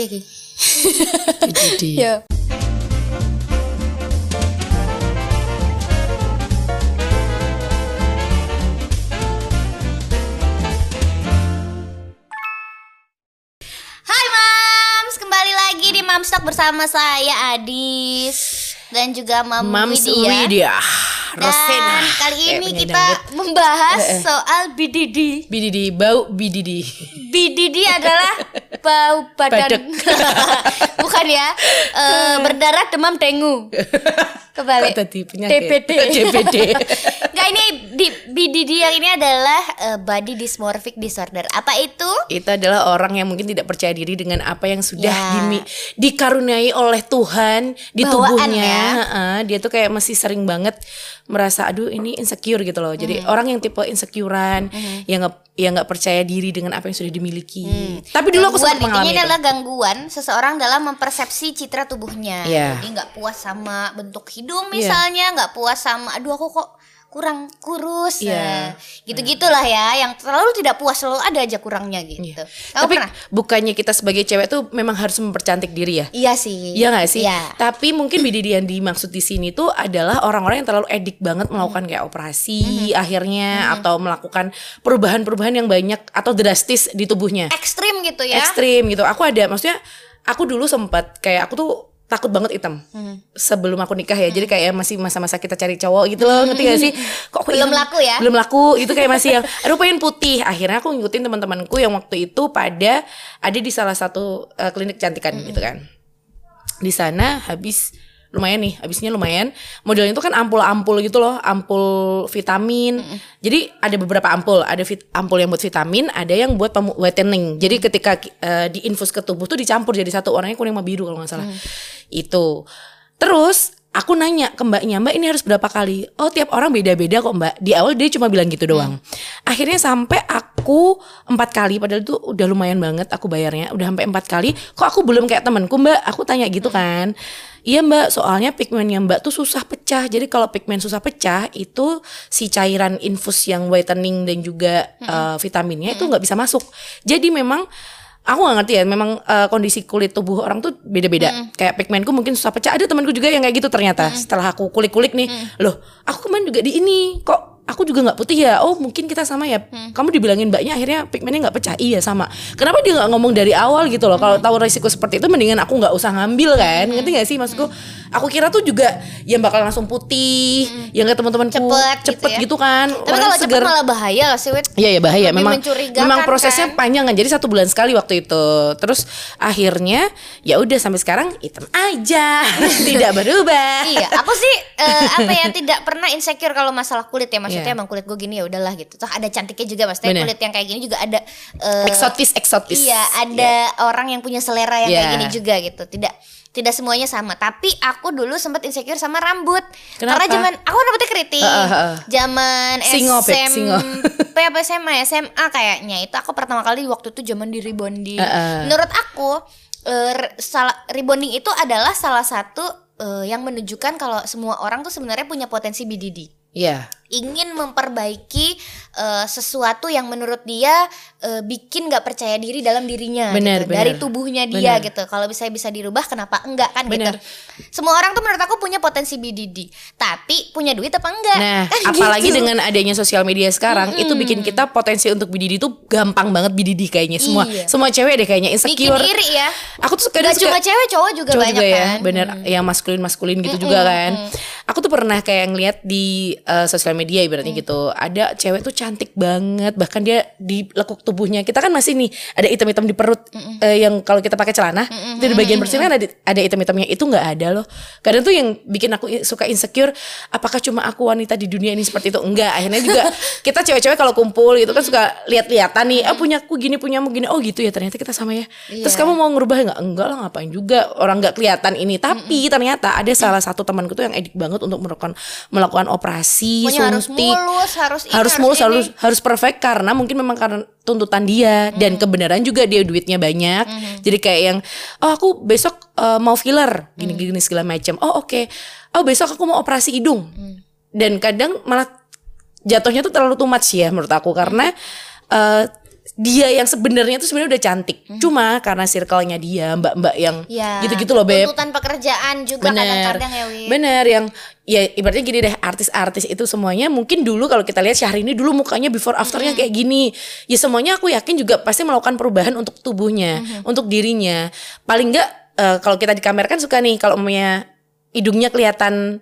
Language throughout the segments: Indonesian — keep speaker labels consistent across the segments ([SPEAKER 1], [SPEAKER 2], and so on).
[SPEAKER 1] Piye iki?
[SPEAKER 2] Jadi
[SPEAKER 1] Yo. Hai Mams, kembali lagi di Mams Talk bersama saya Adis dan juga Mam
[SPEAKER 2] Mams
[SPEAKER 1] Widya.
[SPEAKER 2] Widya
[SPEAKER 1] Dan kali
[SPEAKER 2] Kayak
[SPEAKER 1] ini
[SPEAKER 2] penyanyi
[SPEAKER 1] kita
[SPEAKER 2] dangdut.
[SPEAKER 1] membahas soal BDD.
[SPEAKER 2] Bididi bau bididi
[SPEAKER 1] BDD adalah bau badan. Bukan ya. Eh, berdarah demam dengu kebalik
[SPEAKER 2] Kok tadi penyakit?
[SPEAKER 1] DBD
[SPEAKER 2] DBD.
[SPEAKER 1] Nggak ini di BDD yang ini adalah eh, body dysmorphic disorder apa itu
[SPEAKER 2] Itu adalah orang yang mungkin tidak percaya diri dengan apa yang sudah
[SPEAKER 1] Ya.
[SPEAKER 2] dimi- dikaruniai oleh Tuhan di
[SPEAKER 1] Bawaan
[SPEAKER 2] tubuhnya.
[SPEAKER 1] ya.
[SPEAKER 2] Heeh, dia tuh kayak masih sering banget merasa aduh ini insecure gitu loh. Jadi
[SPEAKER 1] Hmm.
[SPEAKER 2] orang yang tipe insecurean yang nggak yang nggak percaya diri dengan apa yang sudah dimiliki. Tapi dulu aku
[SPEAKER 1] Hmm. gangguan
[SPEAKER 2] sempat mengalami
[SPEAKER 1] intinya
[SPEAKER 2] itu.
[SPEAKER 1] adalah gangguan seseorang dalam mempersepsi citra tubuhnya
[SPEAKER 2] Iya.
[SPEAKER 1] jadi nggak puas sama bentuk hidung misalnya nggak puas sama aduh aku kok kurang kurus
[SPEAKER 2] Iya.
[SPEAKER 1] nah, gitu gitulah ya yang terlalu tidak puas selalu ada aja kurangnya gitu
[SPEAKER 2] Iya.
[SPEAKER 1] kamu
[SPEAKER 2] Tapi
[SPEAKER 1] pernah
[SPEAKER 2] bukannya kita sebagai cewek tuh memang harus mempercantik diri ya?
[SPEAKER 1] iya sih
[SPEAKER 2] Iya gak sih?
[SPEAKER 1] Iya.
[SPEAKER 2] Tapi mungkin BDD yang dimaksud di sini tuh adalah orang-orang yang terlalu edik banget melakukan kayak operasi akhirnya atau melakukan perubahan-perubahan yang banyak atau drastis di tubuhnya.
[SPEAKER 1] ekstrim gitu ya
[SPEAKER 2] Ekstrim gitu. Aku ada maksudnya aku dulu sempat kayak aku tuh takut banget hitam. Sebelum aku nikah ya jadi kayak masih masa-masa kita cari cowok gitu loh ngerti gak sih? Kok aku
[SPEAKER 1] Belum
[SPEAKER 2] hitam?
[SPEAKER 1] laku ya?
[SPEAKER 2] belum laku itu kayak masih yang aduh pengen putih. Akhirnya aku ngikutin teman-temanku yang waktu itu pada ada di salah satu eh, klinik kecantikan gitu kan. Di sana habis lumayan nih habisnya lumayan. Modelnya itu kan ampul-ampul gitu loh ampul vitamin. Jadi ada beberapa ampul ada vit- ampul yang buat vitamin ada yang buat whitening. Jadi ketika eh, diinfus ke tubuh tuh dicampur jadi satu warnanya kuning sama biru kalau nggak salah. Itu. Terus aku nanya ke mbaknya mbak ini harus berapa kali? Oh tiap orang beda-beda kok mbak. Di awal dia cuma bilang gitu doang. Akhirnya sampai aku empat kali padahal itu udah lumayan banget aku bayarnya udah sampai empat kali kok aku belum kayak temanku mbak. Aku tanya gitu kan Iya mbak, soalnya pigmennya mbak tuh susah pecah. Jadi kalau pigmen susah pecah itu si cairan infus yang whitening dan juga eh, vitaminnya itu nggak bisa masuk. Jadi memang aku nggak ngerti ya. Memang eh, kondisi kulit tubuh orang tuh beda-beda. Kayak pigmenku mungkin susah pecah. Ada temanku juga yang kayak gitu ternyata. Setelah aku kulik-kulik nih, loh aku kemarin juga di ini kok. Aku juga nggak putih ya. Oh mungkin kita sama ya. Kamu dibilangin mbaknya akhirnya pigmennya nggak pecah. Iya sama. Kenapa dia nggak ngomong dari awal gitu loh? Kalau tahu risiko seperti itu, mendingan aku nggak usah ngambil kan? Ngerti gak sih maksudku? Aku kira tuh juga yang bakal langsung putih, yang kayak teman-temanku
[SPEAKER 1] Cepet gitu
[SPEAKER 2] cepet
[SPEAKER 1] ya.
[SPEAKER 2] gitu kan.
[SPEAKER 1] tapi kalau cepet malah bahaya gak sih Wit
[SPEAKER 2] Iya ya bahaya
[SPEAKER 1] Lebih
[SPEAKER 2] memang memang prosesnya
[SPEAKER 1] kan?
[SPEAKER 2] panjang kan jadi satu bulan sekali waktu itu terus akhirnya ya udah sampai sekarang hitam aja tidak berubah
[SPEAKER 1] Iya, aku sih eh, apa ya tidak pernah insecure kalau masalah kulit ya. Maksudnya
[SPEAKER 2] Iya.
[SPEAKER 1] emang kulit gue gini ya udahlah gitu. Toh ada cantiknya juga maksudnya
[SPEAKER 2] Bener.
[SPEAKER 1] kulit yang kayak gini juga ada eh,
[SPEAKER 2] eksotis eksotis
[SPEAKER 1] Iya, ada orang yang punya selera yang kayak
[SPEAKER 2] Iya.
[SPEAKER 1] gini juga gitu. Tidak tidak semuanya sama. Tapi aku dulu sempat insecure sama rambut.
[SPEAKER 2] Kenapa?
[SPEAKER 1] Karena zaman aku rambutnya keriting.
[SPEAKER 2] Heeh, heeh.
[SPEAKER 1] Zaman
[SPEAKER 2] Singo, Beb, singo.
[SPEAKER 1] SMP apa SMA SMA kayaknya. Itu aku pertama kali waktu itu zaman di rebonding.
[SPEAKER 2] Heeh.
[SPEAKER 1] Menurut aku re- salah rebonding itu adalah salah satu eh, yang menunjukkan kalau semua orang tuh sebenarnya punya potensi BDD
[SPEAKER 2] Iya.
[SPEAKER 1] Ingin memperbaiki eh, sesuatu yang menurut dia eh, bikin nggak percaya diri dalam dirinya
[SPEAKER 2] Benar,
[SPEAKER 1] gitu. dari tubuhnya dia
[SPEAKER 2] Benar.
[SPEAKER 1] gitu kalau bisa bisa dirubah kenapa enggak kan
[SPEAKER 2] Benar.
[SPEAKER 1] gitu semua orang tuh menurut aku punya potensi BDD tapi punya duit apa enggak
[SPEAKER 2] Nah,
[SPEAKER 1] Kan
[SPEAKER 2] apalagi
[SPEAKER 1] gitu.
[SPEAKER 2] dengan adanya sosial media sekarang, itu bikin kita potensi untuk BDD itu gampang banget BDD kayaknya semua.
[SPEAKER 1] Iya.
[SPEAKER 2] Semua cewek deh kayaknya
[SPEAKER 1] bikin
[SPEAKER 2] insecure.
[SPEAKER 1] iri ya
[SPEAKER 2] Aku tuh kadang
[SPEAKER 1] Gak cuma
[SPEAKER 2] suka
[SPEAKER 1] cewek cowok juga
[SPEAKER 2] cowok
[SPEAKER 1] banyak
[SPEAKER 2] juga ya,
[SPEAKER 1] kan
[SPEAKER 2] bener yang maskulin maskulin gitu juga kan. Aku tuh pernah kayak ngeliat di eh, sosial media ibaratnya
[SPEAKER 1] Mm.
[SPEAKER 2] gitu, ada cewek tuh cantik banget, bahkan dia di lekuk tubuhnya kita kan masih nih ada item-item di perut eh, yang kalau kita pakai celana itu di bagian bersih kan ada ada item-itemnya itu nggak ada loh. Kadang tuh yang bikin aku suka insecure, apakah cuma aku wanita di dunia ini seperti itu? Enggak, akhirnya juga kita cewek-cewek kalau kumpul gitu kan suka lihat-lihatan nih, ah punya aku gini punyamu gini, oh gitu ya ternyata kita sama ya. Terus
[SPEAKER 1] Iya.
[SPEAKER 2] kamu mau ngerubah nggak? Enggak lah ngapain juga orang nggak kelihatan ini. Tapi ternyata ada salah satu temanku tuh yang edik banget untuk melakukan melakukan operasi,
[SPEAKER 1] Pokoknya harus
[SPEAKER 2] suntik.
[SPEAKER 1] mulus harus ini,
[SPEAKER 2] harus mulus. Harus harus perfect karena mungkin memang karena tuntutan dia dan kebenaran juga dia duitnya banyak. Jadi kayak yang oh aku besok eh, mau filler gini-gini segala macam. Oh oke. Oh besok aku mau operasi hidung. Dan kadang malah jatuhnya tuh terlalu too much ya menurut aku karena eh, dia yang sebenarnya tuh sebenarnya udah cantik. Cuma karena circle-nya dia, mbak-mbak yang
[SPEAKER 1] Ya,
[SPEAKER 2] gitu-gitu loh, Beb.
[SPEAKER 1] Tuntutan pekerjaan juga
[SPEAKER 2] Bener,
[SPEAKER 1] kadang-kadang ya, Wi.
[SPEAKER 2] bener yang ya ibaratnya gini deh artis-artis itu semuanya mungkin dulu kalau kita lihat Syahrini dulu mukanya before afternya kayak gini ya semuanya aku yakin juga pasti melakukan perubahan untuk tubuhnya untuk dirinya paling enggak eh, kalau kita di kamera kan suka nih kalau umumnya hidungnya kelihatan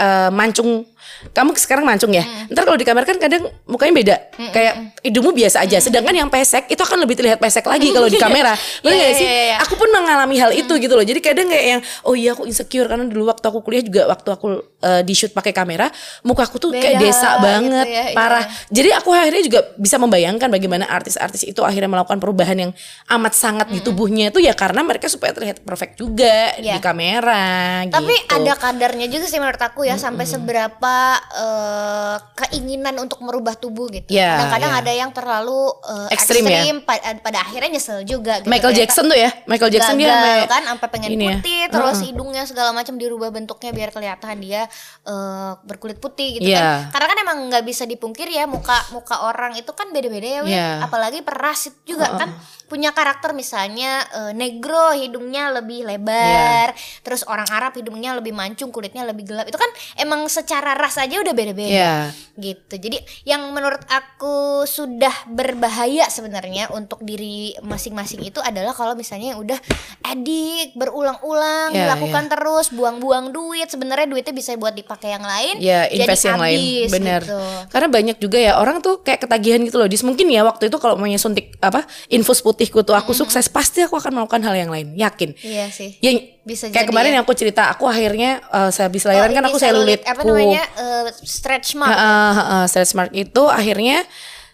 [SPEAKER 2] eh, mancung kamu sekarang mancung ya ntar kalau di kamera kan kadang mukanya beda kayak hidungmu biasa aja sedangkan yang pesek itu akan lebih terlihat pesek lagi kalau di kamera bener
[SPEAKER 1] Iya,
[SPEAKER 2] gak
[SPEAKER 1] iya,
[SPEAKER 2] sih
[SPEAKER 1] iya, iya.
[SPEAKER 2] aku pun mengalami hal itu gitu loh. Jadi kadang kayak yang oh iya aku insecure karena dulu waktu aku kuliah juga waktu aku eh, di shoot pakai kamera, muka aku tuh kayak
[SPEAKER 1] Beda
[SPEAKER 2] desa
[SPEAKER 1] gitu
[SPEAKER 2] banget,
[SPEAKER 1] ya, iya.
[SPEAKER 2] parah. Jadi aku akhirnya juga bisa membayangkan bagaimana artis-artis itu akhirnya melakukan perubahan yang amat sangat di tubuhnya itu ya karena mereka supaya terlihat perfect juga
[SPEAKER 1] Iya.
[SPEAKER 2] di kamera
[SPEAKER 1] Tapi
[SPEAKER 2] gitu.
[SPEAKER 1] ada kadarnya juga sih menurut aku ya sampai seberapa eh, keinginan untuk merubah tubuh gitu.
[SPEAKER 2] Ya,
[SPEAKER 1] Kadang-kadang
[SPEAKER 2] ya.
[SPEAKER 1] ada yang terlalu eh,
[SPEAKER 2] Ekstrim ya.
[SPEAKER 1] pa- pada, akhirnya nyesel juga gitu.
[SPEAKER 2] Michael Jackson tuh ya, Michael Jackson dia
[SPEAKER 1] gagal
[SPEAKER 2] sampai-
[SPEAKER 1] kan sampai pengen
[SPEAKER 2] ya.
[SPEAKER 1] putih terus hidungnya segala macam dirubah bentuknya biar kelihatan dia eh, berkulit putih gitu
[SPEAKER 2] Iya.
[SPEAKER 1] kan karena kan emang nggak bisa dipungkiri ya muka muka orang itu kan beda-beda ya.
[SPEAKER 2] Iya.
[SPEAKER 1] apalagi perasit juga kan punya karakter misalnya eh, negro hidungnya lebih lebar
[SPEAKER 2] Iya.
[SPEAKER 1] terus orang Arab hidungnya lebih mancung kulitnya lebih gelap itu kan emang secara ras aja udah beda-beda
[SPEAKER 2] Iya.
[SPEAKER 1] gitu. Jadi yang menurut aku sudah berbahaya sebenarnya untuk diri masing-masing itu adalah kalau misalnya yang udah edik berulang-ulang
[SPEAKER 2] Ya,
[SPEAKER 1] dilakukan terus buang-buang duit sebenarnya duitnya bisa buat dipakai yang lain
[SPEAKER 2] Ya
[SPEAKER 1] jadi
[SPEAKER 2] invest yang lain Bener
[SPEAKER 1] gitu.
[SPEAKER 2] Karena banyak juga ya Orang tuh kayak ketagihan gitu loh Dis mungkin ya waktu itu Kalau mau suntik apa Infus putihku tuh Aku sukses Pasti aku akan melakukan hal yang lain Yakin?
[SPEAKER 1] Iya sih.
[SPEAKER 2] Ya
[SPEAKER 1] Bisa
[SPEAKER 2] kayak
[SPEAKER 1] jadi
[SPEAKER 2] kemarin
[SPEAKER 1] ya.
[SPEAKER 2] yang aku cerita Aku akhirnya eh, Sehabis lahiran
[SPEAKER 1] Oh,
[SPEAKER 2] kan aku selulit
[SPEAKER 1] apa namanya eh, stretch mark.
[SPEAKER 2] Heeh, heeh, stretch mark itu akhirnya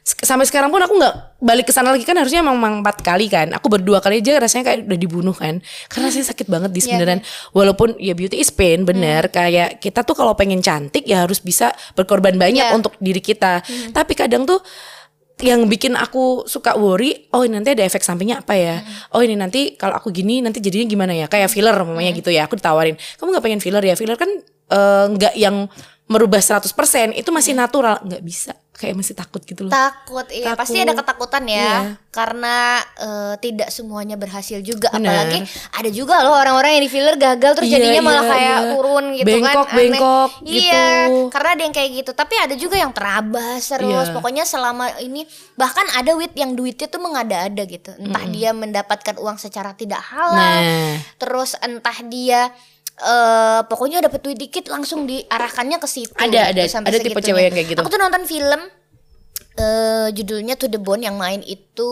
[SPEAKER 2] sampai sekarang pun aku nggak balik ke sana lagi kan harusnya emang empat kali kan. Aku berdua kali aja rasanya kayak udah dibunuh kan. Karena rasanya sakit banget di
[SPEAKER 1] Iya,
[SPEAKER 2] beneran walaupun ya beauty is pain bener. Kayak kita tuh kalau pengen cantik ya harus bisa berkorban banyak
[SPEAKER 1] Iya.
[SPEAKER 2] untuk diri kita. Tapi kadang tuh yang bikin aku suka worry oh ini nanti ada efek sampingnya apa ya? Oh ini nanti kalau aku gini nanti jadinya gimana ya? Kayak filler namanya gitu ya aku ditawarin kamu nggak pengen filler ya? Filler kan eh, nggak yang merubah 100% itu masih natural. Nggak bisa kayak masih takut gitu loh
[SPEAKER 1] takut iya
[SPEAKER 2] Takut.
[SPEAKER 1] pasti ada ketakutan ya
[SPEAKER 2] Iya.
[SPEAKER 1] karena eh, tidak semuanya berhasil juga
[SPEAKER 2] Bener.
[SPEAKER 1] apalagi ada juga loh orang-orang yang di filler gagal terus
[SPEAKER 2] Iya,
[SPEAKER 1] jadinya malah
[SPEAKER 2] iya,
[SPEAKER 1] kayak
[SPEAKER 2] iya.
[SPEAKER 1] turun gitu
[SPEAKER 2] Bengkok,
[SPEAKER 1] kan aneh.
[SPEAKER 2] bengkok
[SPEAKER 1] iya
[SPEAKER 2] gitu.
[SPEAKER 1] karena ada yang kayak gitu tapi ada juga yang terabas terus
[SPEAKER 2] Iya.
[SPEAKER 1] pokoknya selama ini bahkan ada wit yang duitnya tuh mengada-ada gitu entah dia mendapatkan uang secara tidak halal
[SPEAKER 2] nah
[SPEAKER 1] terus entah dia eh pokoknya dapat duit dikit langsung diarahkannya ke situ
[SPEAKER 2] Ada, ada.
[SPEAKER 1] sampai
[SPEAKER 2] Ada tipe
[SPEAKER 1] segitunya.
[SPEAKER 2] cewek yang kayak gitu.
[SPEAKER 1] aku tuh nonton film eh judulnya To the Bone yang main itu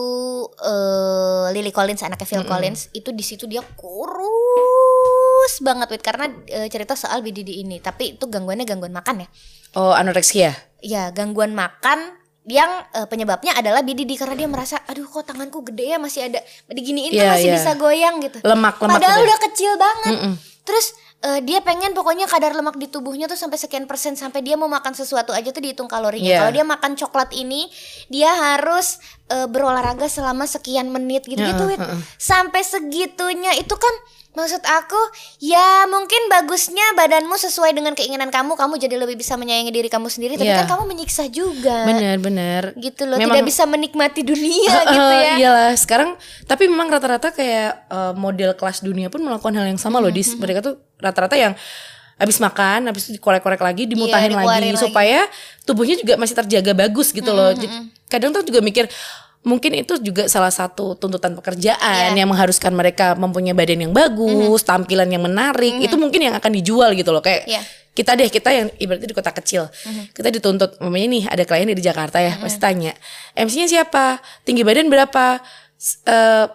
[SPEAKER 1] eh Lily Collins anaknya Phil Collins itu di situ dia kurus banget wit karena eh, cerita soal BDD ini tapi itu gangguannya gangguan makan ya
[SPEAKER 2] oh anoreksia
[SPEAKER 1] ya gangguan makan yang eh, penyebabnya adalah BDD karena dia merasa aduh kok tanganku gede ya masih ada diginiin tuh
[SPEAKER 2] Iya,
[SPEAKER 1] masih
[SPEAKER 2] iya.
[SPEAKER 1] bisa goyang gitu
[SPEAKER 2] lemak lemak
[SPEAKER 1] Padahal
[SPEAKER 2] udah.
[SPEAKER 1] udah kecil banget. Terus eh, dia pengen pokoknya kadar lemak di tubuhnya tuh sampai sekian persen sampai dia mau makan sesuatu aja tuh dihitung kalorinya.
[SPEAKER 2] Iya.
[SPEAKER 1] Kalau dia makan coklat ini, dia harus eh, berolahraga selama sekian menit gitu-gitu. Wit. Sampai segitunya itu kan maksud aku ya mungkin bagusnya badanmu sesuai dengan keinginan kamu, kamu jadi lebih bisa menyayangi diri kamu sendiri, tapi
[SPEAKER 2] Iya.
[SPEAKER 1] kan kamu menyiksa juga.
[SPEAKER 2] bener bener
[SPEAKER 1] Gitu loh,
[SPEAKER 2] Memang-
[SPEAKER 1] tidak bisa menikmati dunia gitu
[SPEAKER 2] Eh,
[SPEAKER 1] ya.
[SPEAKER 2] iyalah sekarang tapi memang rata-rata kayak eh, model kelas dunia pun melakukan hal yang sama loh
[SPEAKER 1] Mm-hmm.
[SPEAKER 2] di mereka tuh rata-rata yang habis makan habis itu dikorek-korek lagi dimutahin lagi,
[SPEAKER 1] Iya, dikeluarin lagi.
[SPEAKER 2] supaya tubuhnya juga masih terjaga bagus gitu loh.
[SPEAKER 1] Mm-hmm,
[SPEAKER 2] Jadi, kadang tuh juga mikir mungkin itu juga salah satu tuntutan pekerjaan
[SPEAKER 1] Iya.
[SPEAKER 2] yang mengharuskan mereka mempunyai badan yang bagus tampilan yang menarik. Itu mungkin yang akan dijual gitu loh. Kayak
[SPEAKER 1] Iya.
[SPEAKER 2] kita deh kita yang ibaratnya di kota kecil kita dituntut mamanya nih ada klien di Jakarta ya. Pasti tanya MC-nya siapa? Tinggi badan berapa Eh,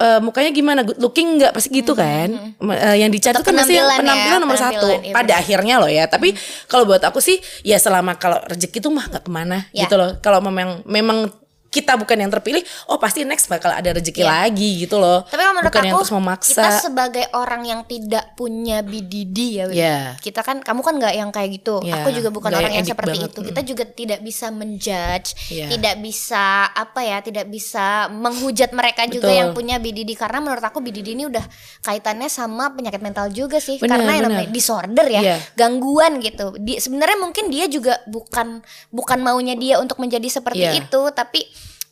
[SPEAKER 2] eh, mukanya gimana? Good looking nggak? Pasti gitu kan? Ma- eh, yang dicari
[SPEAKER 1] Untuk
[SPEAKER 2] tuh kan pasti yang
[SPEAKER 1] penampilan ya,
[SPEAKER 2] penampilan nomor satu
[SPEAKER 1] penampilan, iya
[SPEAKER 2] pada akhirnya loh ya. Tapi kalau buat aku sih ya selama kalau rezeki tuh mah nggak ke mana
[SPEAKER 1] Ya.
[SPEAKER 2] gitu loh. Kalau memang memang kita bukan yang terpilih oh pasti next bakal ada rezeki
[SPEAKER 1] Ya.
[SPEAKER 2] lagi gitu loh
[SPEAKER 1] Tapi kalau menurut
[SPEAKER 2] bukan yang
[SPEAKER 1] aku
[SPEAKER 2] terus memaksa
[SPEAKER 1] kita sebagai orang yang tidak punya BDD ya.
[SPEAKER 2] Iya.
[SPEAKER 1] kita kan kamu kan nggak yang kayak gitu.
[SPEAKER 2] Iya,
[SPEAKER 1] Aku juga bukan
[SPEAKER 2] nggak
[SPEAKER 1] orang
[SPEAKER 2] yang
[SPEAKER 1] yang, seperti
[SPEAKER 2] banget.
[SPEAKER 1] itu. Kita juga tidak bisa menjudge,
[SPEAKER 2] Iya.
[SPEAKER 1] tidak bisa apa ya, tidak bisa menghujat mereka juga
[SPEAKER 2] Betul.
[SPEAKER 1] yang punya BDD karena menurut aku BDD ini udah kaitannya sama penyakit mental juga sih.
[SPEAKER 2] Bener,
[SPEAKER 1] karena yang namanya disorder ya,
[SPEAKER 2] Iya.
[SPEAKER 1] gangguan gitu. Di, sebenarnya mungkin dia juga bukan bukan maunya dia untuk menjadi seperti
[SPEAKER 2] Iya.
[SPEAKER 1] itu, tapi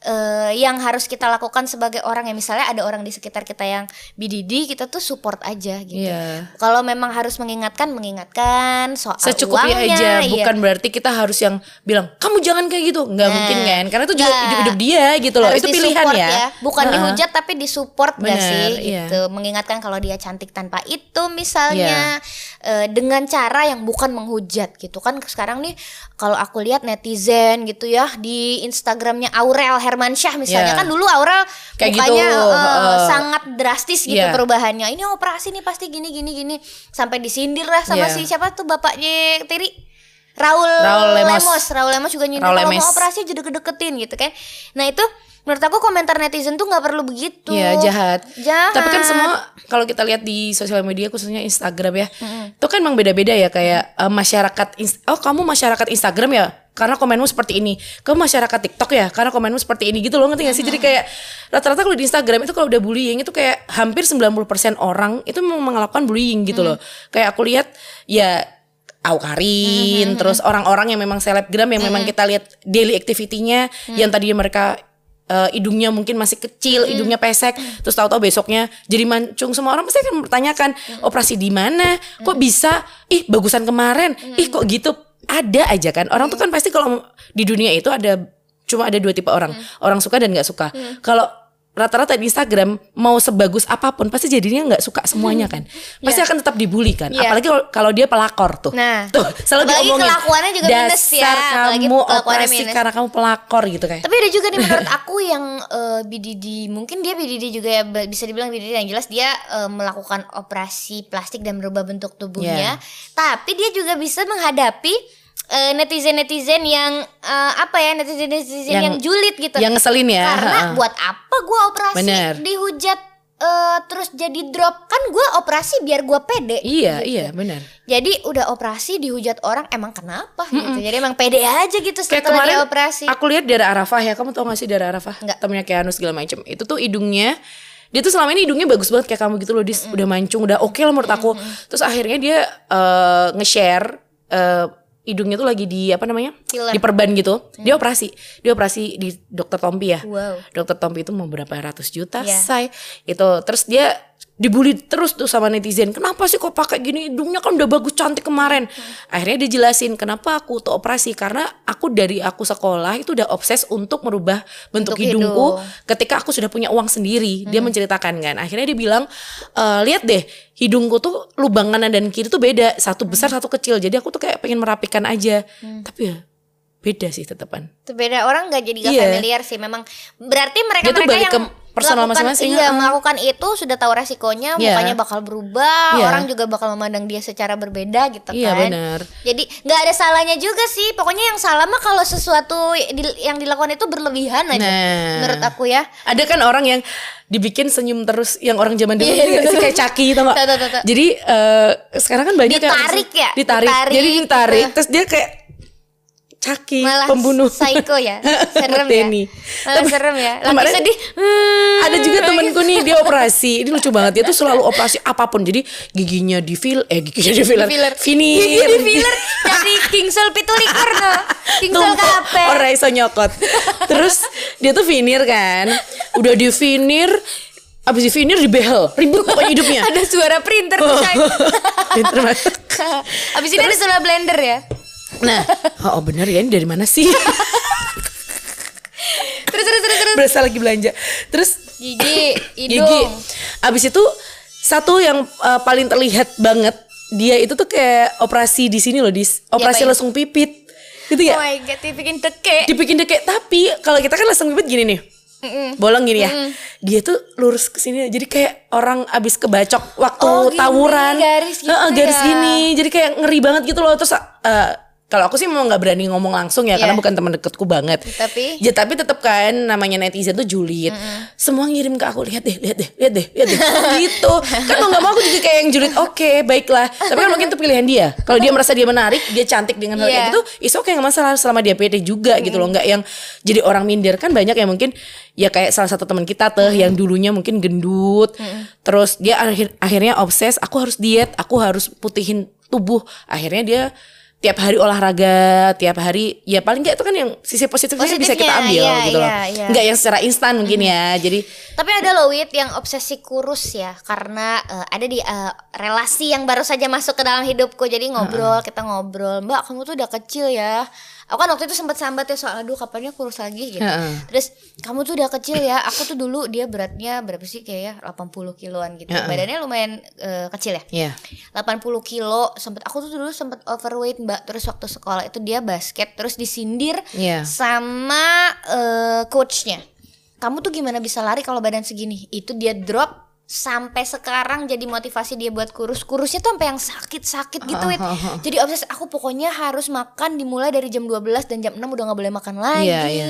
[SPEAKER 1] eh, yang harus kita lakukan sebagai orang yang misalnya ada orang di sekitar kita yang BDD kita tuh support aja gitu.
[SPEAKER 2] Iya.
[SPEAKER 1] Kalau memang harus mengingatkan mengingatkan soal
[SPEAKER 2] secukupnya
[SPEAKER 1] uangnya,
[SPEAKER 2] aja
[SPEAKER 1] iya.
[SPEAKER 2] bukan berarti kita harus yang bilang kamu jangan kayak gitu nggak
[SPEAKER 1] Nah,
[SPEAKER 2] mungkin kan karena itu juga
[SPEAKER 1] nggak.
[SPEAKER 2] hidup hidup dia gitu loh
[SPEAKER 1] Harus
[SPEAKER 2] itu pilihan
[SPEAKER 1] disupport
[SPEAKER 2] ya,
[SPEAKER 1] bukan
[SPEAKER 2] Heeh.
[SPEAKER 1] dihujat tapi disupport gak
[SPEAKER 2] Bener,
[SPEAKER 1] sih
[SPEAKER 2] iya.
[SPEAKER 1] gitu mengingatkan kalau dia cantik tanpa itu misalnya eh, dengan cara yang bukan menghujat gitu kan sekarang nih kalau aku lihat netizen gitu ya di Instagramnya Aurel Hermansyah misalnya
[SPEAKER 2] Iya.
[SPEAKER 1] kan dulu Aurel
[SPEAKER 2] Kayak
[SPEAKER 1] mukanya
[SPEAKER 2] gitu,
[SPEAKER 1] eh,
[SPEAKER 2] heeh.
[SPEAKER 1] sangat drastis gitu
[SPEAKER 2] Iya.
[SPEAKER 1] perubahannya ini operasi nih pasti gini gini gini sampai disindir lah sama
[SPEAKER 2] Iya.
[SPEAKER 1] si siapa tuh bapaknya Tiri Raul,
[SPEAKER 2] Raul Lemos.
[SPEAKER 1] Lemos Raul Lemos juga nyindir kalau mau operasi aja deket-deketin gitu kan nah itu menurut aku komentar netizen tuh nggak perlu begitu
[SPEAKER 2] Iya jahat.
[SPEAKER 1] Jahat.
[SPEAKER 2] Tapi kan semua kalau kita lihat di sosial media khususnya Instagram ya, itu kan emang beda-beda ya kayak eh, masyarakat. Oh kamu masyarakat Instagram ya, karena komenmu seperti ini. Kamu masyarakat TikTok ya, karena komenmu seperti ini gitu loh ngerti gak sih? Jadi kayak rata-rata kalau di Instagram itu kalau udah bullying itu kayak hampir 90% orang itu memang melakukan bullying gitu loh. Kayak aku lihat ya Aukarin, terus orang-orang yang memang selebgram yang memang kita lihat daily activity-nya yang tadinya mereka eh, hidungnya mungkin masih kecil, hidungnya pesek, terus tahu-tahu besoknya jadi mancung. Semua orang pasti akan bertanyakan operasi di mana, kok bisa? Ih bagusan kemarin, ih kok gitu? Ada aja kan. Orang tuh kan pasti kalau di dunia itu ada cuma ada dua tipe orang, orang suka dan nggak suka. Kalau rata-rata di Instagram mau sebagus apa pun pasti jadinya nggak suka semuanya kan. Pasti akan tetap dibully kan.
[SPEAKER 1] Iya.
[SPEAKER 2] apalagi kalau- dia pelakor tuh.
[SPEAKER 1] Nah,
[SPEAKER 2] tuh selalu
[SPEAKER 1] apalagi
[SPEAKER 2] diomongin
[SPEAKER 1] kelakuannya juga minus ya,
[SPEAKER 2] dasar kamu operasi
[SPEAKER 1] minus.
[SPEAKER 2] karena kamu pelakor gitu kayak.
[SPEAKER 1] Tapi ada juga nih menurut aku yang eh, BDD mungkin dia BDD juga ya bisa dibilang BDD yang jelas dia eh, melakukan operasi plastik dan merubah bentuk tubuhnya. Tapi dia juga bisa menghadapi eh, netizen-netizen yang eh, apa ya netizen-netizen yang,
[SPEAKER 2] Yang-
[SPEAKER 1] julid gitu.
[SPEAKER 2] yang ngeselin ya
[SPEAKER 1] Karena
[SPEAKER 2] ha-ha.
[SPEAKER 1] buat apa gua operasi
[SPEAKER 2] Bener.
[SPEAKER 1] dihujat eh, terus jadi drop kan gua operasi biar gua pede.
[SPEAKER 2] iya iya benar
[SPEAKER 1] Jadi udah operasi dihujat orang emang kenapa gitu. Jadi emang pede aja gitu
[SPEAKER 2] kayak
[SPEAKER 1] setelah
[SPEAKER 2] kemarin
[SPEAKER 1] dia operasi.
[SPEAKER 2] aku lihat Dara Arafah ya kamu tau gak sih Dara Arafah
[SPEAKER 1] Nggak.
[SPEAKER 2] temennya Keanu segala macem itu tuh hidungnya dia tuh selama ini hidungnya bagus banget kayak kamu gitu loh dia udah mancung udah oke lah menurut aku terus akhirnya dia eh, nge-share hidungnya tuh lagi di apa namanya
[SPEAKER 1] Filler.
[SPEAKER 2] diperban gitu dia operasi dia operasi di dokter Tompi ya
[SPEAKER 1] Wow.
[SPEAKER 2] dokter Tompi itu mau berapa ratus juta
[SPEAKER 1] Iya.
[SPEAKER 2] say itu terus dia dibully terus tuh sama netizen. Kenapa sih kok pakai gini? Hidungnya kan udah bagus cantik kemarin. Akhirnya dia jelasin kenapa aku tuh operasi? Karena aku dari aku sekolah itu udah obses untuk merubah bentuk
[SPEAKER 1] Bentuk
[SPEAKER 2] hidungku
[SPEAKER 1] hidung.
[SPEAKER 2] ketika aku sudah punya uang sendiri. Dia menceritakan kan. Akhirnya dia bilang "Eh, lihat deh hidungku tuh lubang kanan dan kiri tuh beda. Satu besar satu kecil. Jadi aku tuh kayak pengen merapikan aja. Tapi ya beda sih tetepan.
[SPEAKER 1] Itu beda. Orang nggak jadi gak
[SPEAKER 2] Iya.
[SPEAKER 1] familiar sih. Memang berarti mereka mereka yang
[SPEAKER 2] ke personal
[SPEAKER 1] melakukan-
[SPEAKER 2] masing-masing,
[SPEAKER 1] iya
[SPEAKER 2] heeh.
[SPEAKER 1] melakukan itu sudah tahu resikonya
[SPEAKER 2] Iya.
[SPEAKER 1] mukanya bakal berubah
[SPEAKER 2] Iya.
[SPEAKER 1] orang juga bakal memandang dia secara berbeda gitu
[SPEAKER 2] Iya,
[SPEAKER 1] kan
[SPEAKER 2] benar.
[SPEAKER 1] jadi nggak ada salahnya juga sih pokoknya yang salah mah kalau sesuatu yang dilakukan itu berlebihan aja
[SPEAKER 2] Nah.
[SPEAKER 1] menurut aku ya
[SPEAKER 2] Ada kan orang yang dibikin senyum terus yang orang zaman dulu
[SPEAKER 1] Iya,
[SPEAKER 2] sih kayak caki tau gak?
[SPEAKER 1] Tahu.
[SPEAKER 2] Jadi eh, sekarang kan banyak yang-
[SPEAKER 1] Ditarik ya?
[SPEAKER 2] Ditarik.
[SPEAKER 1] Ditarik.
[SPEAKER 2] Jadi ditarik
[SPEAKER 1] Heeh.
[SPEAKER 2] terus dia kayak caki
[SPEAKER 1] malah
[SPEAKER 2] pembunuh.
[SPEAKER 1] psycho ya serem ya malah
[SPEAKER 2] Tapi-
[SPEAKER 1] serem ya lagi
[SPEAKER 2] kemarin
[SPEAKER 1] sedih Hmm,
[SPEAKER 2] Ada juga temenku nih dia operasi. Ini lucu banget. Dia tuh selalu operasi apa pun. Jadi giginya di fil eh giginya di filler.
[SPEAKER 1] Filler.
[SPEAKER 2] Finir.
[SPEAKER 1] Gigi di filler jadi kingsel pitulikur no kingsel
[SPEAKER 2] Tumpuk,
[SPEAKER 1] kape
[SPEAKER 2] Orang iso nyokot. Terus dia tuh finir kan. Udah di finir Abis di finir di behel Ribut pokoknya hidupnya
[SPEAKER 1] ada suara printer tuh
[SPEAKER 2] banget.
[SPEAKER 1] Abis ini ada suara blender ya.
[SPEAKER 2] Nah, oh bener ya ini dari mana sih?
[SPEAKER 1] Terus terus terus terus.
[SPEAKER 2] Berasa lagi belanja. Terus
[SPEAKER 1] Gigi,
[SPEAKER 2] gigi.
[SPEAKER 1] hidung.
[SPEAKER 2] Abis itu satu yang uh, paling terlihat banget dia itu tuh kayak operasi di sini loh, di operasi
[SPEAKER 1] Diapain?
[SPEAKER 2] lesung pipit. Gitu
[SPEAKER 1] Oh
[SPEAKER 2] ya?
[SPEAKER 1] my god, dibikin deke.
[SPEAKER 2] Dibikin kayak tapi kalau kita kan lesung pipit gini nih. Bolong gini ya. Dia tuh lurus ke sini jadi kayak orang abis kebacok waktu
[SPEAKER 1] Oh, gini,
[SPEAKER 2] tawuran.
[SPEAKER 1] garis gitu
[SPEAKER 2] Heeh, garis
[SPEAKER 1] ya.
[SPEAKER 2] gini. Jadi kayak ngeri banget gitu loh terus uh, kalau aku sih memang nggak berani ngomong langsung ya
[SPEAKER 1] Iya.
[SPEAKER 2] karena bukan teman deketku banget.
[SPEAKER 1] Tapi?
[SPEAKER 2] ya tapi tetap kan namanya netizen tuh julid. Semua ngirim ke aku lihat deh, lihat deh, lihat deh, lihat deh. gitu. Kan mau nggak mau aku juga kayak yang julid. Oke, baiklah. Tapi kan mungkin itu pilihan dia. Kalau dia merasa dia menarik, dia cantik dengan hal kayak
[SPEAKER 1] Iya.
[SPEAKER 2] gitu, is oke nggak masalah selama dia pede juga gitu loh. Nggak yang jadi orang minder kan banyak yang mungkin ya kayak salah satu teman kita tuh yang dulunya mungkin gendut. Terus dia akhir akhirnya obses, aku harus diet, aku harus putihin tubuh. Akhirnya dia tiap hari olahraga, tiap hari ya paling nggak itu kan yang sisi positifnya, bisa kita
[SPEAKER 1] Positifnya,
[SPEAKER 2] ambil
[SPEAKER 1] iya,
[SPEAKER 2] gitu loh.
[SPEAKER 1] iya, iya.
[SPEAKER 2] Nggak yang secara instan mungkin ya. Jadi
[SPEAKER 1] Tapi ada loh Wit yang obsesi kurus ya karena eh, ada di eh, relasi yang baru saja masuk ke dalam hidupku. Jadi ngobrol, kita ngobrol, "Mbak, kamu tuh udah kecil ya." Aku kan waktu itu sempat sambat ya soal aduh kapannya kurus lagi gitu.
[SPEAKER 2] Heeh.
[SPEAKER 1] Terus kamu tuh udah kecil ya. Aku tuh dulu dia beratnya berapa sih kayak ya 80 kiloan gitu. Badannya lumayan eh, kecil ya.
[SPEAKER 2] ya
[SPEAKER 1] 80 kilo sempet aku tuh dulu sempet overweight mbak terus waktu sekolah itu dia basket terus disindir
[SPEAKER 2] Iya.
[SPEAKER 1] sama eh, coachnya kamu tuh gimana bisa lari kalau badan segini itu dia drop sampai sekarang jadi motivasi dia buat kurus. Kurusnya tuh sampai yang sakit-sakit gitu Wit. jadi obses aku pokoknya harus makan dimulai dari jam 12 dan jam 6 udah nggak boleh makan lagi.
[SPEAKER 2] Iya, iya.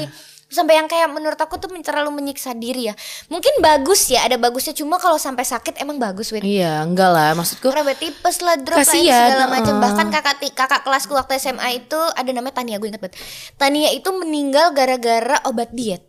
[SPEAKER 1] sampai yang kayak menurut aku tuh terlalu menyiksa diri ya. Mungkin bagus ya ada bagusnya. Cuma kalau sampai sakit emang bagus Wit
[SPEAKER 2] Iya, enggak lah. Maksudku.
[SPEAKER 1] Karena tipes lah drop lah
[SPEAKER 2] Kasian,
[SPEAKER 1] segala macam. Bahkan kakak kakak kelasku waktu SMA itu ada namanya Tania gue inget banget. Tania itu meninggal gara-gara obat diet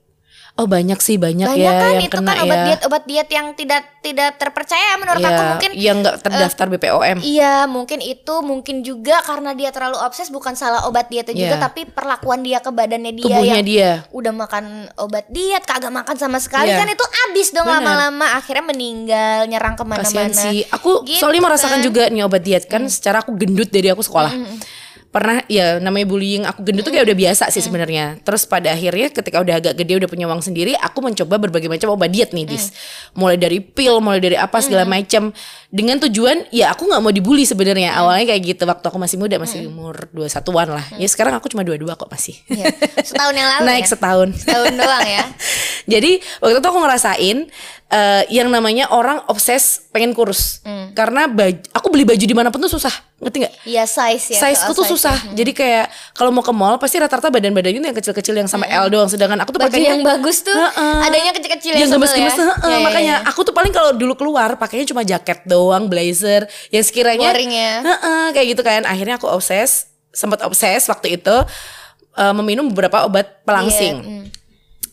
[SPEAKER 2] Oh banyak sih banyak,
[SPEAKER 1] banyak
[SPEAKER 2] ya
[SPEAKER 1] kan
[SPEAKER 2] yang
[SPEAKER 1] itu
[SPEAKER 2] kena
[SPEAKER 1] kan obat
[SPEAKER 2] ya.
[SPEAKER 1] diet obat diet yang tidak tidak terpercaya menurut
[SPEAKER 2] Iya,
[SPEAKER 1] aku mungkin
[SPEAKER 2] yang nggak terdaftar BPOM.
[SPEAKER 1] Iya mungkin itu mungkin juga karena dia terlalu obses bukan salah obat dietnya juga
[SPEAKER 2] Iya.
[SPEAKER 1] tapi perlakuan dia ke badannya dia
[SPEAKER 2] Tubuhnya
[SPEAKER 1] yang
[SPEAKER 2] dia.
[SPEAKER 1] udah makan obat diet kagak makan sama sekali
[SPEAKER 2] Iya.
[SPEAKER 1] kan itu abis dong lama-lama akhirnya meninggal nyerang
[SPEAKER 2] Kasian
[SPEAKER 1] ke mana-mana
[SPEAKER 2] sih. Aku
[SPEAKER 1] Gitu
[SPEAKER 2] soalnya merasakan
[SPEAKER 1] kan.
[SPEAKER 2] juga nih obat diet kan secara aku gendut dari aku sekolah. Pernah ya namanya bullying aku gendut tuh kayak udah biasa sih sebenarnya. Terus pada akhirnya ketika udah agak gede udah punya uang sendiri, aku mencoba berbagai macam obat diet nih, Dis. Mulai dari pil, mulai dari apa segala macam dengan tujuan ya aku nggak mau dibully sebenarnya. Awalnya kayak gitu waktu aku masih muda, masih umur 21-an lah. Ya sekarang aku cuma 22 kok masih.
[SPEAKER 1] Iya. setahun yang lalu
[SPEAKER 2] Naik
[SPEAKER 1] ya?
[SPEAKER 2] setahun.
[SPEAKER 1] setahun doang ya
[SPEAKER 2] Jadi waktu itu aku ngerasain eh, yang namanya orang obses pengen kurus. Karena baju, aku beli baju di mana pun tuh susah, ngerti nggak?
[SPEAKER 1] Iya size ya.
[SPEAKER 2] Size ku
[SPEAKER 1] soal
[SPEAKER 2] tuh susah. Jadi kayak kalau mau ke mall pasti rata-rata badan-badannya tuh yang kecil-kecil yang sama L doang. Sedangkan aku tuh pakainya
[SPEAKER 1] yang bagus tuh
[SPEAKER 2] Heeh.
[SPEAKER 1] adanya kecil-kecil
[SPEAKER 2] yang
[SPEAKER 1] sebel
[SPEAKER 2] gemes-gemes
[SPEAKER 1] ya.
[SPEAKER 2] heeh.
[SPEAKER 1] Iya, iya,
[SPEAKER 2] makanya
[SPEAKER 1] iya.
[SPEAKER 2] aku tuh paling kalau dulu keluar pakainya cuma jaket doang, blazer yang sekiranya
[SPEAKER 1] Boring ya.
[SPEAKER 2] Heeh, kayak gitu kan. Akhirnya aku obses, sempat obses waktu itu eh, meminum beberapa obat pelangsing
[SPEAKER 1] Iya, mm.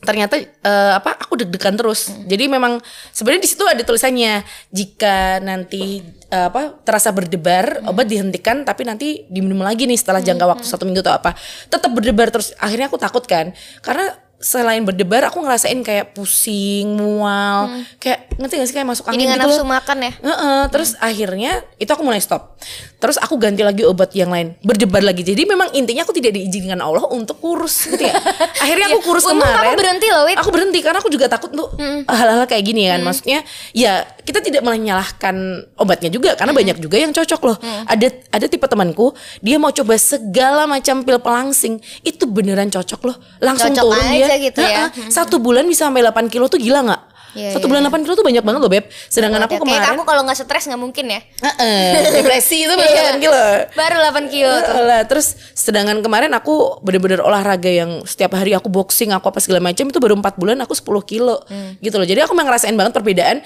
[SPEAKER 2] Ternyata eh, apa aku deg-degan terus. Jadi memang sebenarnya di situ ada tulisannya jika nanti eh, apa terasa berdebar obat dihentikan tapi nanti diminum lagi nih setelah jangka waktu satu minggu atau apa. Tetap berdebar terus. Akhirnya aku takut kan karena selain berdebar aku ngerasain kayak pusing, mual, kayak ngerti gak sih kayak masuk
[SPEAKER 1] Jadi
[SPEAKER 2] angin
[SPEAKER 1] nggak
[SPEAKER 2] gitu
[SPEAKER 1] nafsu makan ya.
[SPEAKER 2] Heeh, terus akhirnya itu aku mulai stop. Terus aku ganti lagi obat yang lain, berdebar lagi. Jadi memang intinya aku tidak diizinkan Allah untuk kurus, gitu ya. Akhirnya aku kurus
[SPEAKER 1] Untung
[SPEAKER 2] kemarin.
[SPEAKER 1] kamu berhenti loh, Wit.
[SPEAKER 2] Aku berhenti karena aku juga takut untuk hal-hal kayak gini kan. Maksudnya ya kita tidak menyalahkan obatnya juga karena banyak juga yang cocok loh. Ada ada tipe temanku, dia mau coba segala macam pil pelangsing, itu beneran cocok loh. Langsung
[SPEAKER 1] Cocok
[SPEAKER 2] turun
[SPEAKER 1] aja
[SPEAKER 2] dia.
[SPEAKER 1] Gitu ya.
[SPEAKER 2] Heeh, Satu bulan bisa sampai 8 kilo tuh gila nggak?
[SPEAKER 1] Iya,
[SPEAKER 2] Satu
[SPEAKER 1] iya,
[SPEAKER 2] bulan 8 kilo tuh banyak banget loh beb. Sedangkan aku
[SPEAKER 1] Kayak
[SPEAKER 2] kemarin
[SPEAKER 1] kamu kalau nggak stres nggak mungkin ya.
[SPEAKER 2] Heeh, depresi itu baru
[SPEAKER 1] Iya.
[SPEAKER 2] 8 kilo.
[SPEAKER 1] Baru 8 kilo tuh.
[SPEAKER 2] Lah, terus sedangkan kemarin aku bener-bener olahraga yang setiap hari aku boxing aku apa segala macam itu baru 4 bulan aku 10 kilo
[SPEAKER 1] Hmm.
[SPEAKER 2] gitu loh. Jadi aku memang ngerasain banget perbedaan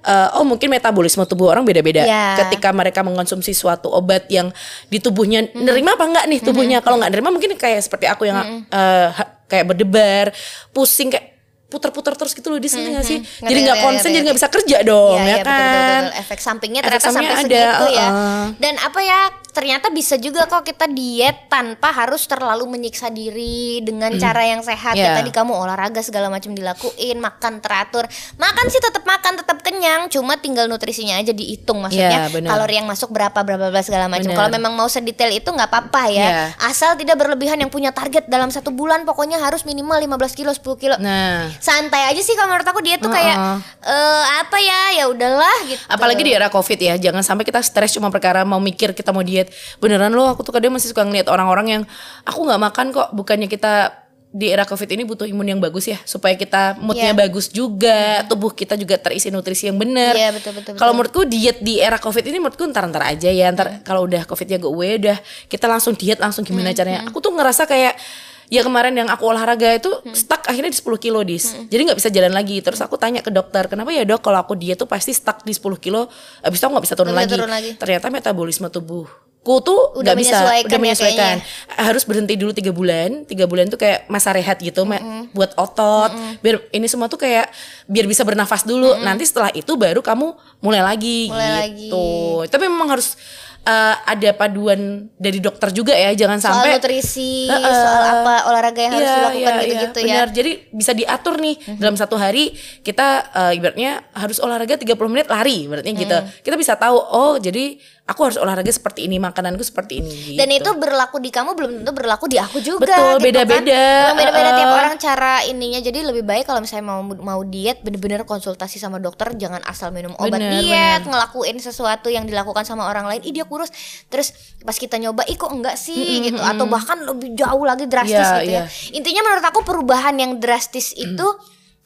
[SPEAKER 2] eh, oh mungkin metabolisme tubuh orang beda-beda
[SPEAKER 1] Iya.
[SPEAKER 2] ketika mereka mengkonsumsi suatu obat yang di tubuhnya
[SPEAKER 1] Hmm.
[SPEAKER 2] nerima apa enggak nih tubuhnya. Kalau nggak nerima mungkin kayak seperti aku yang
[SPEAKER 1] Hmm.
[SPEAKER 2] eh, ha- kayak berdebar, pusing kayak putar-putar terus gitu loh di sini nggak sih?
[SPEAKER 1] Ngerti,
[SPEAKER 2] Jadi nggak konsen, jadi nggak bisa kerja dong,
[SPEAKER 1] Iya,
[SPEAKER 2] ya
[SPEAKER 1] betul, betul,
[SPEAKER 2] kan?
[SPEAKER 1] betul. Efek sampingnya
[SPEAKER 2] Efek
[SPEAKER 1] ternyata
[SPEAKER 2] sampingnya
[SPEAKER 1] sampai
[SPEAKER 2] ada,
[SPEAKER 1] segitu ya.
[SPEAKER 2] uh-uh.
[SPEAKER 1] Dan apa ya? Ternyata bisa juga kok kita diet tanpa harus terlalu menyiksa diri dengan cara yang sehat.
[SPEAKER 2] Iya.
[SPEAKER 1] Ya tadi kamu olahraga segala macam dilakuin, makan teratur. Makan sih tetap makan, tetap kenyang, cuma tinggal nutrisinya aja dihitung maksudnya.
[SPEAKER 2] Iya, benar.
[SPEAKER 1] kalori yang masuk berapa berapa berapa segala macam. Kalau memang mau sedetail itu nggak apa-apa ya.
[SPEAKER 2] Iya.
[SPEAKER 1] Asal tidak berlebihan yang punya target dalam satu bulan pokoknya harus minimal 15 kilo, 10 kilo
[SPEAKER 2] Nah,
[SPEAKER 1] santai aja sih kalau menurut aku dia tuh kayak
[SPEAKER 2] Heeh.
[SPEAKER 1] eh apa ya ya udahlah gitu
[SPEAKER 2] Apalagi di era covid ya, jangan sampai kita stres cuma perkara mau mikir kita mau diet. Beneran loh, aku tuh kadang masih suka ngeliat orang-orang yang aku nggak makan kok. Bukannya kita di era covid ini butuh imun yang bagus ya, supaya kita moodnya
[SPEAKER 1] Iya.
[SPEAKER 2] bagus juga, tubuh kita juga terisi nutrisi yang benar.
[SPEAKER 1] Iya, betul, betul,
[SPEAKER 2] Kalau
[SPEAKER 1] betul.
[SPEAKER 2] menurutku diet di era covid ini menurutku ntar-ntar aja ya, ntar kalau udah covidnya gue udah kita langsung diet langsung
[SPEAKER 1] Hmm,
[SPEAKER 2] gimana caranya. Aku tuh ngerasa kayak ya kemarin yang aku olahraga itu
[SPEAKER 1] Hmm.
[SPEAKER 2] stuck akhirnya di 10 kilo dis jadi nggak bisa jalan lagi terus aku tanya ke dokter kenapa ya dok kalau aku diet tuh pasti stuck di 10 kilo abis itu aku nggak bisa turun lagi.
[SPEAKER 1] turun lagi.
[SPEAKER 2] ternyata metabolisme tubuhku tuh
[SPEAKER 1] Udah
[SPEAKER 2] nggak bisa
[SPEAKER 1] menyesuaikan
[SPEAKER 2] udah
[SPEAKER 1] ya
[SPEAKER 2] menyesuaikan. harus berhenti dulu tiga bulan. Tiga bulan tuh kayak masa rehat gitu ma- buat otot. Biar ini semua tuh kayak biar bisa bernafas dulu. Nanti setelah itu baru kamu mulai lagi
[SPEAKER 1] Mulai
[SPEAKER 2] gitu. Tapi memang harus uh, ada paduan dari dokter juga ya. Jangan
[SPEAKER 1] soal
[SPEAKER 2] sampai
[SPEAKER 1] nutrisi soal apa olahraga yang harus
[SPEAKER 2] Iya,
[SPEAKER 1] dilakukan
[SPEAKER 2] iya,
[SPEAKER 1] gitu-gitu
[SPEAKER 2] iya,
[SPEAKER 1] ya.
[SPEAKER 2] Benar. Jadi bisa diatur nih. Dalam satu hari kita uh, ibaratnya harus olahraga 30 menit lari berarti gitu. Kita bisa tahu oh jadi aku harus olahraga seperti ini, makananku seperti ini.
[SPEAKER 1] dan
[SPEAKER 2] gitu.
[SPEAKER 1] itu berlaku di kamu belum tentu berlaku di aku juga
[SPEAKER 2] Betul,
[SPEAKER 1] gitu
[SPEAKER 2] beda-beda.
[SPEAKER 1] kan. Beda-beda tiap
[SPEAKER 2] Uh-uh.
[SPEAKER 1] orang cara ininya jadi lebih baik kalau misalnya mau mau diet bener-bener konsultasi sama dokter jangan asal minum obat
[SPEAKER 2] Bener,
[SPEAKER 1] diet ngelakuin sesuatu yang dilakukan sama orang lain ih dia kurus terus pas kita nyoba ih kok enggak sih gitu atau bahkan lebih jauh lagi drastis
[SPEAKER 2] Iya,
[SPEAKER 1] gitu
[SPEAKER 2] iya.
[SPEAKER 1] ya intinya menurut aku perubahan yang drastis itu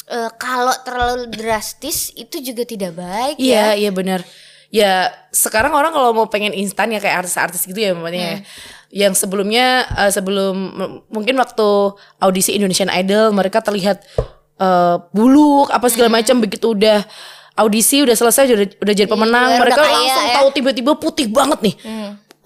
[SPEAKER 1] eh, kalau terlalu drastis itu juga tidak baik ya
[SPEAKER 2] Iya, iya benar. Ya sekarang orang kalau mau pengen instan ya kayak artis-artis gitu ya mamanya ya. Yang sebelumnya eh, sebelum mungkin waktu audisi Indonesian Idol mereka terlihat eh, buluk apa segala macam begitu udah audisi udah selesai udah udah jadi pemenang
[SPEAKER 1] udah
[SPEAKER 2] mereka
[SPEAKER 1] kaya
[SPEAKER 2] langsung
[SPEAKER 1] ya.
[SPEAKER 2] tahu tiba-tiba putih banget nih.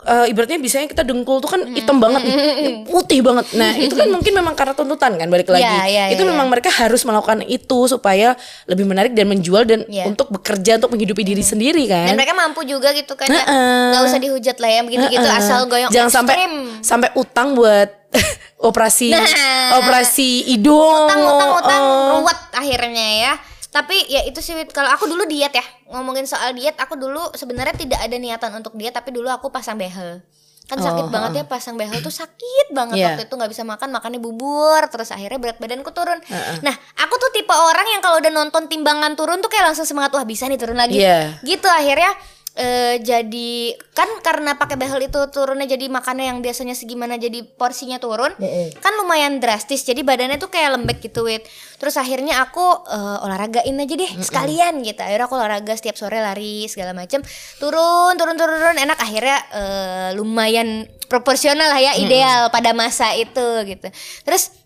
[SPEAKER 2] Eh, ibaratnya biasanya kita dengkul tuh kan hitam banget nih, putih banget. Nah itu kan mungkin memang karena tuntutan kan balik lagi.
[SPEAKER 1] Iya, iya,
[SPEAKER 2] itu
[SPEAKER 1] iya,
[SPEAKER 2] memang mereka harus melakukan itu supaya lebih menarik dan menjual dan
[SPEAKER 1] Iya.
[SPEAKER 2] untuk bekerja untuk menghidupi diri sendiri kan.
[SPEAKER 1] dan mereka mampu juga gitu kan ya
[SPEAKER 2] Heeh.
[SPEAKER 1] nggak usah dihujat lah ya begitu-gitu
[SPEAKER 2] Heeh.
[SPEAKER 1] asal goyang
[SPEAKER 2] Jangan sampai sampai utang buat operasi
[SPEAKER 1] Nah.
[SPEAKER 2] operasi hidung.
[SPEAKER 1] utang utang utang
[SPEAKER 2] Oh.
[SPEAKER 1] ruwet akhirnya ya tapi ya itu sih kalau aku dulu diet ya ngomongin soal diet aku dulu sebenarnya tidak ada niatan untuk diet tapi dulu aku pasang behel. Kan sakit
[SPEAKER 2] Oh,
[SPEAKER 1] banget ya pasang behel tuh sakit banget.
[SPEAKER 2] Iya.
[SPEAKER 1] waktu itu nggak bisa makan makannya bubur terus akhirnya berat badanku turun. Nah aku tuh tipe orang yang kalau udah nonton timbangan turun tuh kayak langsung semangat wah bisa nih turun lagi.
[SPEAKER 2] Iya.
[SPEAKER 1] gitu akhirnya eh, jadi kan karena pakai behel itu turunnya jadi makannya yang biasanya segimana jadi porsinya turun kan lumayan drastis. Jadi badannya tuh kayak lembek gitu wit. Terus akhirnya aku eh, olahragain aja deh sekalian gitu. Akhirnya aku olahraga setiap sore lari segala macem. Turun turun turun turun. Enak akhirnya eh, lumayan proporsional lah ya ideal pada masa itu gitu. Terus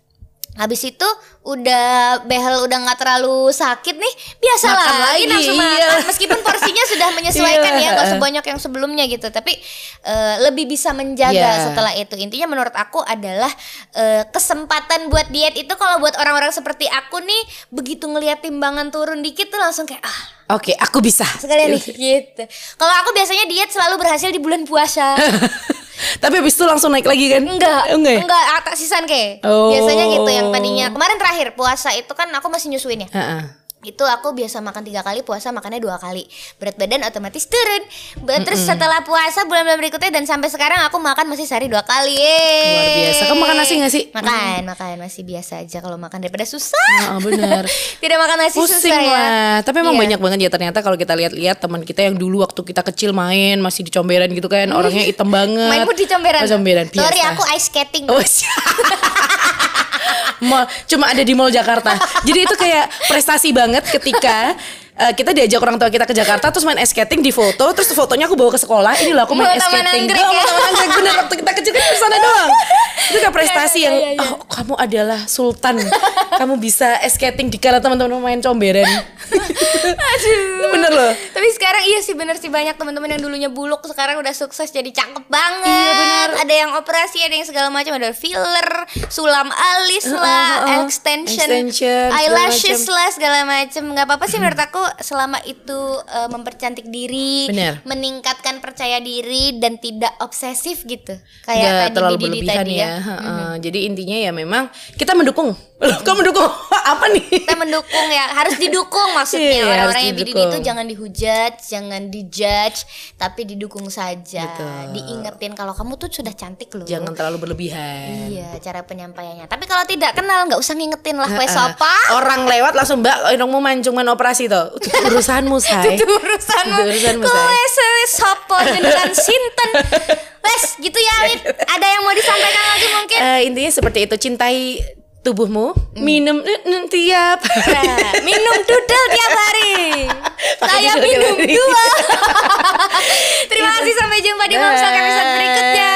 [SPEAKER 1] Habis itu udah behel udah nggak terlalu sakit nih biasa
[SPEAKER 2] Makan
[SPEAKER 1] lagi
[SPEAKER 2] lagi,
[SPEAKER 1] langsung
[SPEAKER 2] iya.
[SPEAKER 1] makan meskipun porsinya sudah menyesuaikan
[SPEAKER 2] Iya.
[SPEAKER 1] ya nggak sebanyak yang sebelumnya gitu tapi eh, lebih bisa menjaga
[SPEAKER 2] Iya.
[SPEAKER 1] setelah itu intinya menurut aku adalah eh, kesempatan buat diet itu kalau buat orang-orang seperti aku nih begitu ngelihat timbangan turun dikit tuh langsung kayak ah
[SPEAKER 2] Oke, aku bisa.
[SPEAKER 1] sekalian nih gitu kalau aku biasanya diet selalu berhasil di bulan puasa
[SPEAKER 2] Tapi habis itu langsung naik lagi kan?
[SPEAKER 1] Enggak,
[SPEAKER 2] Enggak. ya?
[SPEAKER 1] enggak, tak sisan ke.
[SPEAKER 2] Oh.
[SPEAKER 1] Biasanya gitu yang tadinya kemarin terakhir puasa itu kan aku masih nyusuin ya.
[SPEAKER 2] Heeh.
[SPEAKER 1] Itu aku biasa makan tiga kali, puasa makannya dua kali. Berat badan otomatis turun. Terus setelah puasa bulan-bulan berikutnya dan sampai sekarang aku makan masih sehari dua kali. Yeay.
[SPEAKER 2] Luar biasa. Kamu makan nasi nggak sih?
[SPEAKER 1] Makan, makan masih biasa aja kalau makan daripada susah.
[SPEAKER 2] Oh, bener.
[SPEAKER 1] Tidak makan nasi
[SPEAKER 2] Pusing
[SPEAKER 1] susah ya.
[SPEAKER 2] lah. Tapi emang
[SPEAKER 1] Iya.
[SPEAKER 2] banyak banget ya ternyata kalau kita lihat-lihat teman kita yang dulu waktu kita kecil main masih di comberan gitu kan, orangnya hitam banget.
[SPEAKER 1] Mainmu di comberan.
[SPEAKER 2] Oh, comberan biasa.
[SPEAKER 1] Sorry aku ice skating.
[SPEAKER 2] Oh. Mall- cuma ada di Mall Jakarta. Jadi itu kayak prestasi banget ketika eh, kita diajak orang tua kita ke Jakarta terus main ice skating di foto terus fotonya aku bawa ke sekolah ini loh aku main ice skating
[SPEAKER 1] ya?
[SPEAKER 2] mau taman anggrek bener waktu kita kecil kan sana doang itu kayak prestasi yang
[SPEAKER 1] iya, iya.
[SPEAKER 2] oh, kamu adalah sultan kamu bisa ice skating di kala teman-teman main comberan
[SPEAKER 1] Aduh.
[SPEAKER 2] bener loh
[SPEAKER 1] Tapi sekarang iya sih bener sih banyak teman-teman yang dulunya buluk sekarang udah sukses jadi cakep banget.
[SPEAKER 2] Iya, bener.
[SPEAKER 1] Ada yang operasi, ada yang segala macam, ada filler, sulam alis lah,
[SPEAKER 2] uh, uh.
[SPEAKER 1] extension,
[SPEAKER 2] Extension,
[SPEAKER 1] eyelashes lah segala macam. nggak apa-apa sih menurut aku selama itu uh, mempercantik diri,
[SPEAKER 2] Bener.
[SPEAKER 1] meningkatkan percaya diri dan tidak obsesif gitu. Kayak tadi
[SPEAKER 2] terlalu
[SPEAKER 1] Didi
[SPEAKER 2] berlebihan
[SPEAKER 1] tadi
[SPEAKER 2] ya,
[SPEAKER 1] ya.
[SPEAKER 2] Heeh. jadi intinya ya memang kita mendukung Loh, kamu mendukung apa nih
[SPEAKER 1] kita mendukung ya harus didukung maksudnya
[SPEAKER 2] Iya,
[SPEAKER 1] orang-orang yang bidin
[SPEAKER 2] didukung.
[SPEAKER 1] itu jangan dihujat jangan dijudge tapi didukung saja
[SPEAKER 2] Betul.
[SPEAKER 1] diingetin kalau kamu tuh sudah cantik loh
[SPEAKER 2] jangan terlalu berlebihan
[SPEAKER 1] iya cara penyampaiannya tapi kalau tidak kenal nggak usah ngingetin lah
[SPEAKER 2] Heeh.
[SPEAKER 1] apa
[SPEAKER 2] Orang lewat langsung mbak, orang mau mancungan operasi tuh. Urusanmu say.
[SPEAKER 1] itu urusanmu
[SPEAKER 2] urusanmu, say.
[SPEAKER 1] sopo jenengan sinten wes gitu ya Wit ada yang mau disampaikan lagi mungkin
[SPEAKER 2] Eh, intinya seperti itu, cintai tubuhmu, minum eh, eh, tiap
[SPEAKER 1] Nah, minum dudel tiap hari. Saya minum
[SPEAKER 2] hari.
[SPEAKER 1] dua. Terima kasih sampai jumpa di Momsok episode berikutnya.